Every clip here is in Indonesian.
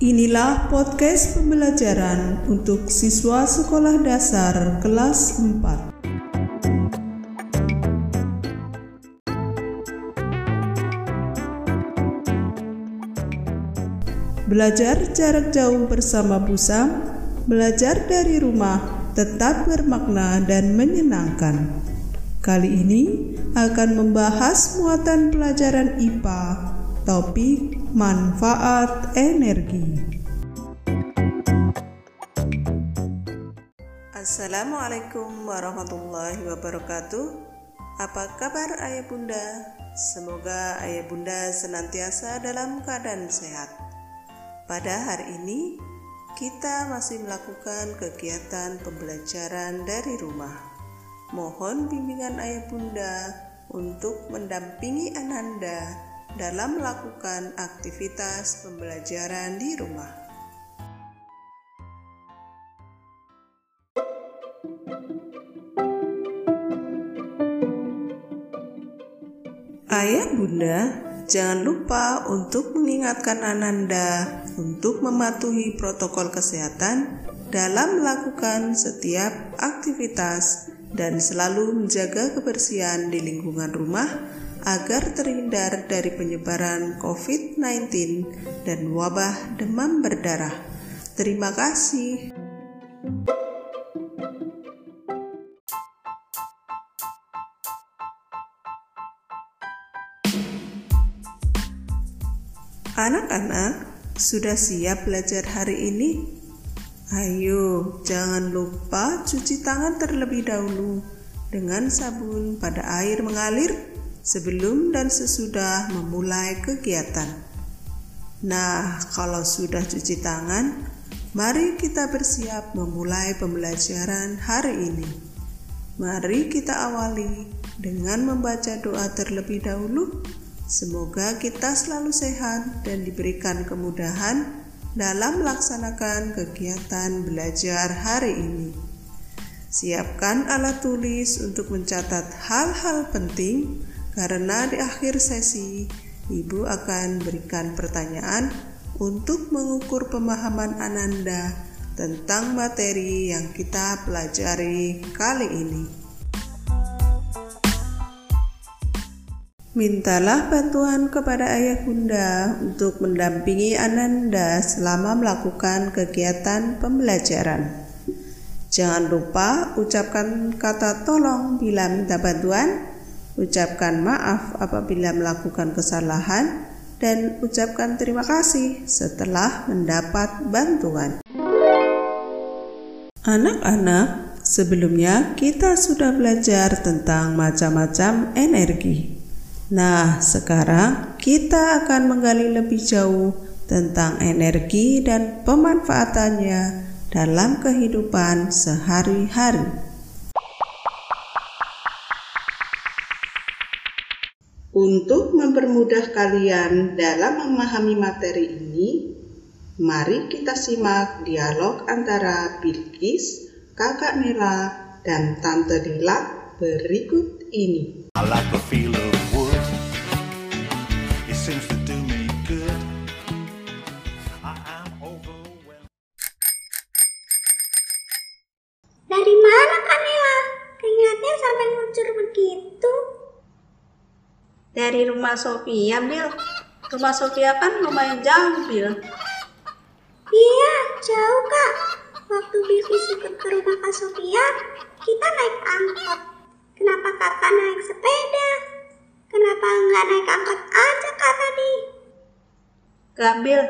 Inilah podcast pembelajaran untuk siswa sekolah dasar kelas 4. Belajar jarak jauh bersama Pusam, belajar dari rumah tetap bermakna dan menyenangkan. Kali ini akan membahas muatan pelajaran IPA, topik manfaat energi. Assalamualaikum warahmatullahi wabarakatuh. Apa kabar ayah bunda? Semoga ayah bunda senantiasa dalam keadaan sehat. Pada hari ini, kita masih melakukan kegiatan pembelajaran dari rumah. Mohon bimbingan ayah bunda untuk mendampingi Ananda dalam melakukan aktivitas pembelajaran di rumah. Ayah bunda Jangan lupa untuk mengingatkan Ananda untuk mematuhi protokol kesehatan dalam melakukan setiap aktivitas dan selalu menjaga kebersihan di lingkungan rumah agar terhindar dari penyebaran COVID-19 dan wabah demam berdarah. Terima kasih. Anak-anak, sudah siap belajar hari ini? Ayo, jangan lupa cuci tangan terlebih dahulu dengan sabun pada air mengalir sebelum dan sesudah memulai kegiatan. Nah, kalau sudah cuci tangan, mari kita bersiap memulai pembelajaran hari ini. Mari kita awali dengan membaca doa terlebih dahulu Semoga kita selalu sehat dan diberikan kemudahan dalam melaksanakan kegiatan belajar hari ini. Siapkan alat tulis untuk mencatat hal-hal penting karena di akhir sesi Ibu akan berikan pertanyaan untuk mengukur pemahaman Ananda tentang materi yang kita pelajari kali ini. Mintalah bantuan kepada ayah bunda untuk mendampingi Ananda selama melakukan kegiatan pembelajaran. Jangan lupa ucapkan kata tolong bila minta bantuan, ucapkan maaf apabila melakukan kesalahan, dan ucapkan terima kasih setelah mendapat bantuan. Anak-anak, sebelumnya kita sudah belajar tentang macam-macam energi. Nah, sekarang kita akan menggali lebih jauh tentang energi dan pemanfaatannya dalam kehidupan sehari-hari. Untuk mempermudah kalian dalam memahami materi ini, mari kita simak dialog antara Bilkis, Kakak Nela, dan Tante Dila berikut ini. I like seems to do me good. I am overwhelmed. Dari mana Kanela? Keringatnya sampai ngucur begitu. Dari rumah Sofia, Bil. Rumah Sofia kan lumayan jauh, Bil. Iya, jauh kak. Waktu Bilkis ikut ke rumah Kak Sofia, kita naik angkot. Kenapa kakak naik sepeda? Kenapa nggak naik angkot aja kak tadi? Gabil,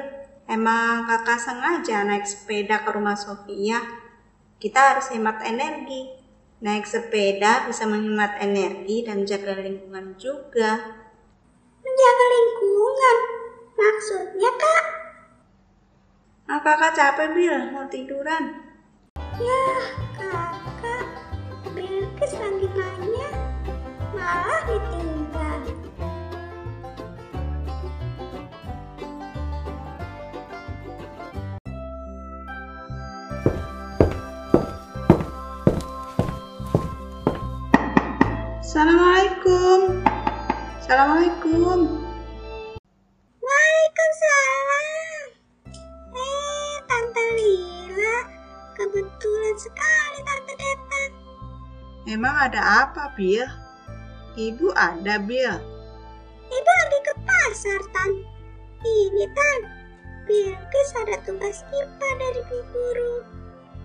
emang kakak sengaja naik sepeda ke rumah Sofia. Kita harus hemat energi. Naik sepeda bisa menghemat energi dan menjaga lingkungan juga. Menjaga lingkungan? Maksudnya kak? Ah, kakak capek, Bil. Mau tiduran. Ya, kakak. Bilkis lagi nanya, malah ditinggal. Assalamualaikum. Assalamualaikum. Waalaikumsalam. Eh, Tante Lila, kebetulan sekali Tante datang. Emang ada apa, Bil? Ibu ada, Bil. Ibu lagi ke pasar, Tan. Ini, Tan. Bilkis ada tugas IPA dari Bu Guru.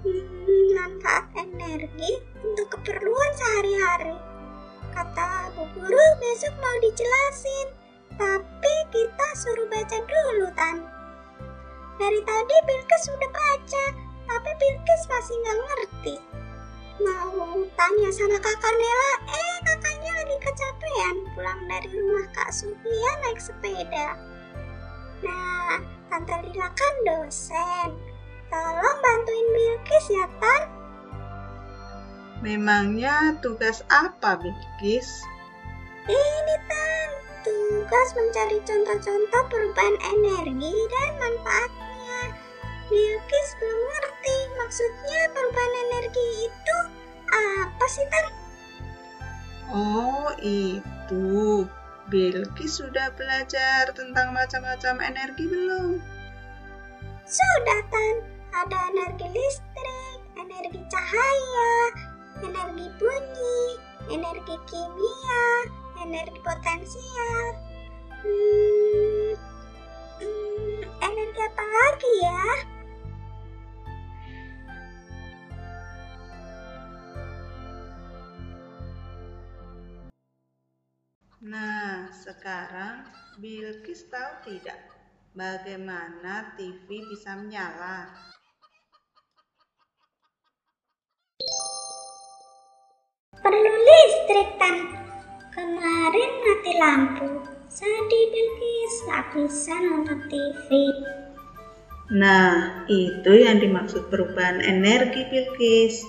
Hmm, manfaat energi untuk keperluan sehari-hari. Kata Bu Guru besok mau dijelasin. Tapi kita suruh baca dulu, Tan. Dari tadi Bilkis sudah baca, tapi Bilkis masih nggak ngerti. Mau tanya sama kakak Nela, eh kakaknya lagi kecapean pulang dari rumah Kak Sofia naik sepeda. Nah, Tante Lila kan dosen. Tolong bantuin Bilkis ya, Tan. Memangnya tugas apa, Bilkis? Ini, Tan. Tugas mencari contoh-contoh perubahan energi dan manfaatnya. Bilkis belum ngerti maksudnya perubahan energi itu apa sih, Tan? Oh, itu. Bilkis sudah belajar tentang macam-macam energi belum? Sudah, Tan. Ada energi listrik, energi cahaya, energi bunyi, energi kimia, energi potensial. Hmm, hmm, energi apa lagi ya? Nah, sekarang Bilkis tahu tidak bagaimana TV bisa menyala? Listrik. Kemarin mati lampu. Sedih Bilkis, gak bisa nonton TV. Nah, itu yang dimaksud perubahan energi Bilkis.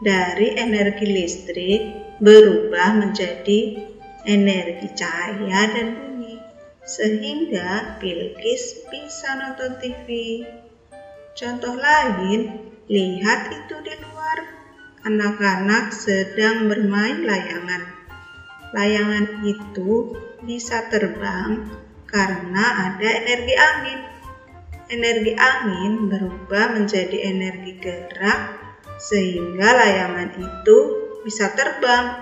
Dari energi listrik berubah menjadi energi cahaya dan bunyi, sehingga Bilkis bisa nonton TV. Contoh lain, lihat itu di. Anak-anak sedang bermain layangan. Layangan itu bisa terbang karena ada energi angin. Energi angin berubah menjadi energi gerak sehingga layangan itu bisa terbang.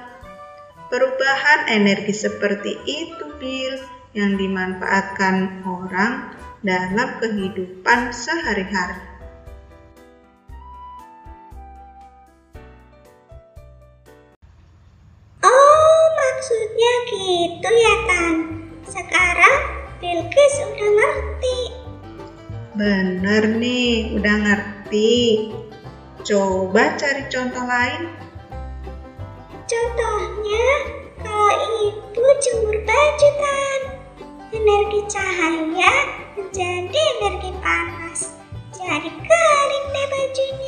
Perubahan energi seperti itu, Bill, yang dimanfaatkan orang dalam kehidupan sehari-hari. Gitu ya, Tan. Sekarang Bilkis udah ngerti. Bener nih, udah ngerti. Coba cari contoh lain. Contohnya, kalau ibu jemur baju, Tan. Energi cahaya menjadi energi panas. Jadi kering deh bajunya.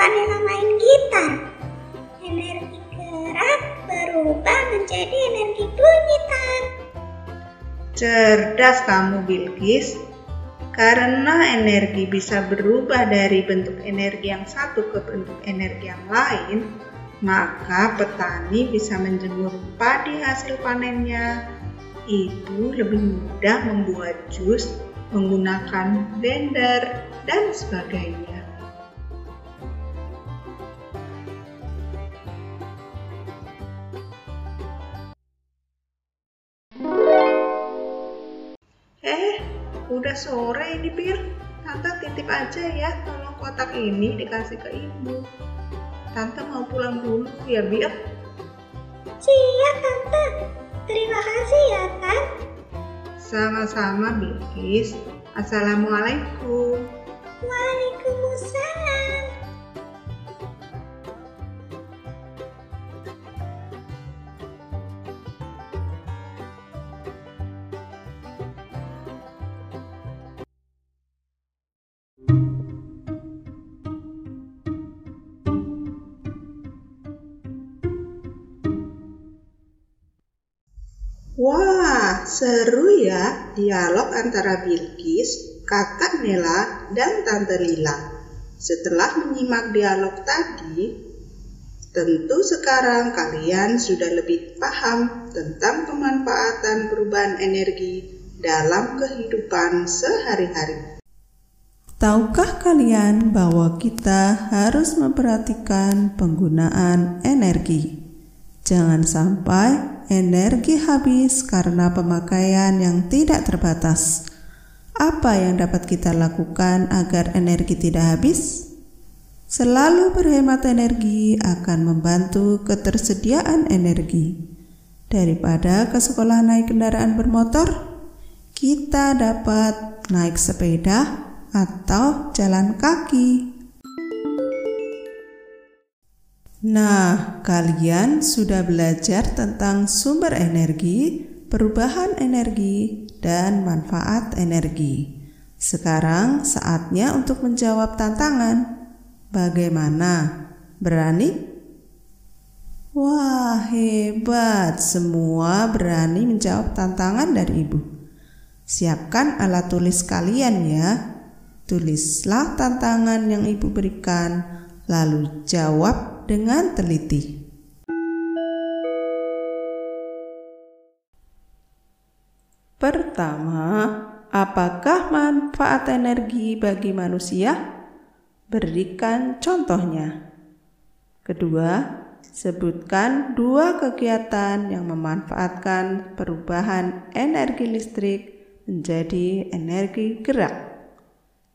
Nela main gitar, energi gerak berubah menjadi energi bunyi, Tan. Cerdas kamu, Bilkis. Karena energi bisa berubah dari bentuk energi yang satu ke bentuk energi yang lain, maka petani bisa menjemur padi hasil panennya. Ibu lebih mudah membuat jus menggunakan blender dan sebagainya. Udah sore ini, Bir. Tante titip aja ya, tolong kotak ini dikasih ke ibu. Tante mau pulang dulu ya, Bir. Siap, Tante. Terima kasih ya, Tan. Sama-sama, Bilkis. Assalamualaikum. Waalaikumsalam. Seru ya dialog antara Bilkis, kakak Nela, dan Tante Lila. Setelah menyimak dialog tadi, tentu sekarang kalian sudah lebih paham tentang pemanfaatan perubahan energi dalam kehidupan sehari-hari. Tahukah kalian bahwa kita harus memperhatikan penggunaan energi? Jangan sampai energi habis karena pemakaian yang tidak terbatas. Apa yang dapat kita lakukan agar energi tidak habis? Selalu berhemat energi akan membantu ketersediaan energi. Daripada ke sekolah naik kendaraan bermotor, kita dapat naik sepeda atau jalan kaki. Nah, kalian sudah belajar tentang sumber energi, perubahan energi, dan manfaat energi. Sekarang saatnya untuk menjawab tantangan. Bagaimana? Berani? Wah, hebat! Semua berani menjawab tantangan dari ibu. Siapkan alat tulis kalian ya. Tulislah tantangan yang ibu berikan, lalu jawab dengan teliti. Pertama, apakah manfaat energi bagi manusia? Berikan contohnya. Kedua, sebutkan dua kegiatan yang memanfaatkan perubahan energi listrik menjadi energi gerak.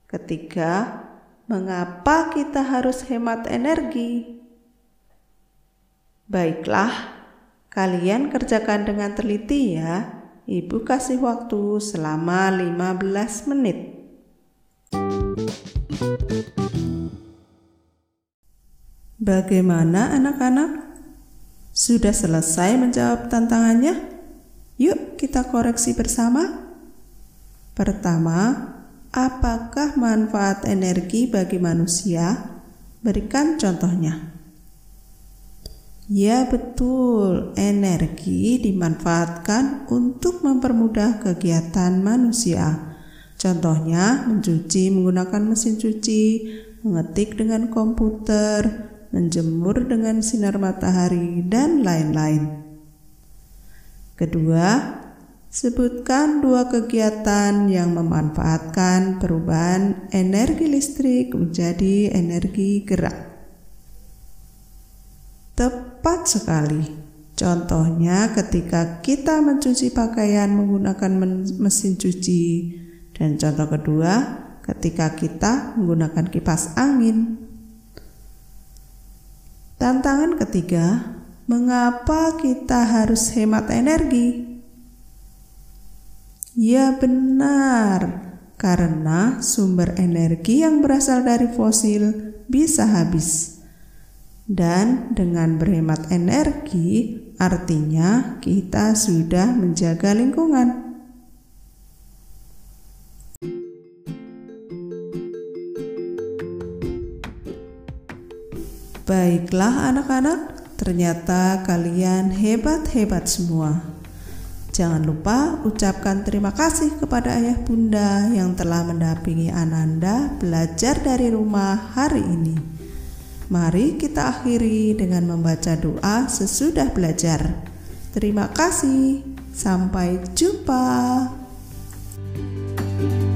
Ketiga, mengapa kita harus hemat energi? Baiklah, kalian kerjakan dengan teliti ya. Ibu kasih waktu selama 15 menit. Bagaimana anak-anak? Sudah selesai menjawab tantangannya? Yuk kita koreksi bersama. Pertama, Apakah manfaat energi bagi manusia? Berikan contohnya. Ya, betul. Energi dimanfaatkan untuk mempermudah kegiatan manusia. Contohnya, mencuci menggunakan mesin cuci, mengetik dengan komputer, menjemur dengan sinar matahari, dan lain-lain. Kedua, Sebutkan dua kegiatan yang memanfaatkan perubahan energi listrik menjadi energi gerak. Tepat sekali. Contohnya ketika kita mencuci pakaian menggunakan mesin cuci dan contoh kedua ketika kita menggunakan kipas angin. Tantangan ketiga, mengapa kita harus hemat energi? Ya benar, karena sumber energi yang berasal dari fosil bisa habis. Dan dengan berhemat energi, artinya kita sudah menjaga lingkungan. Baiklah anak-anak, ternyata kalian hebat-hebat semua. Jangan lupa ucapkan terima kasih kepada ayah bunda yang telah mendampingi Ananda belajar dari rumah hari ini. Mari kita akhiri dengan membaca doa sesudah belajar. Terima kasih, sampai jumpa. thank you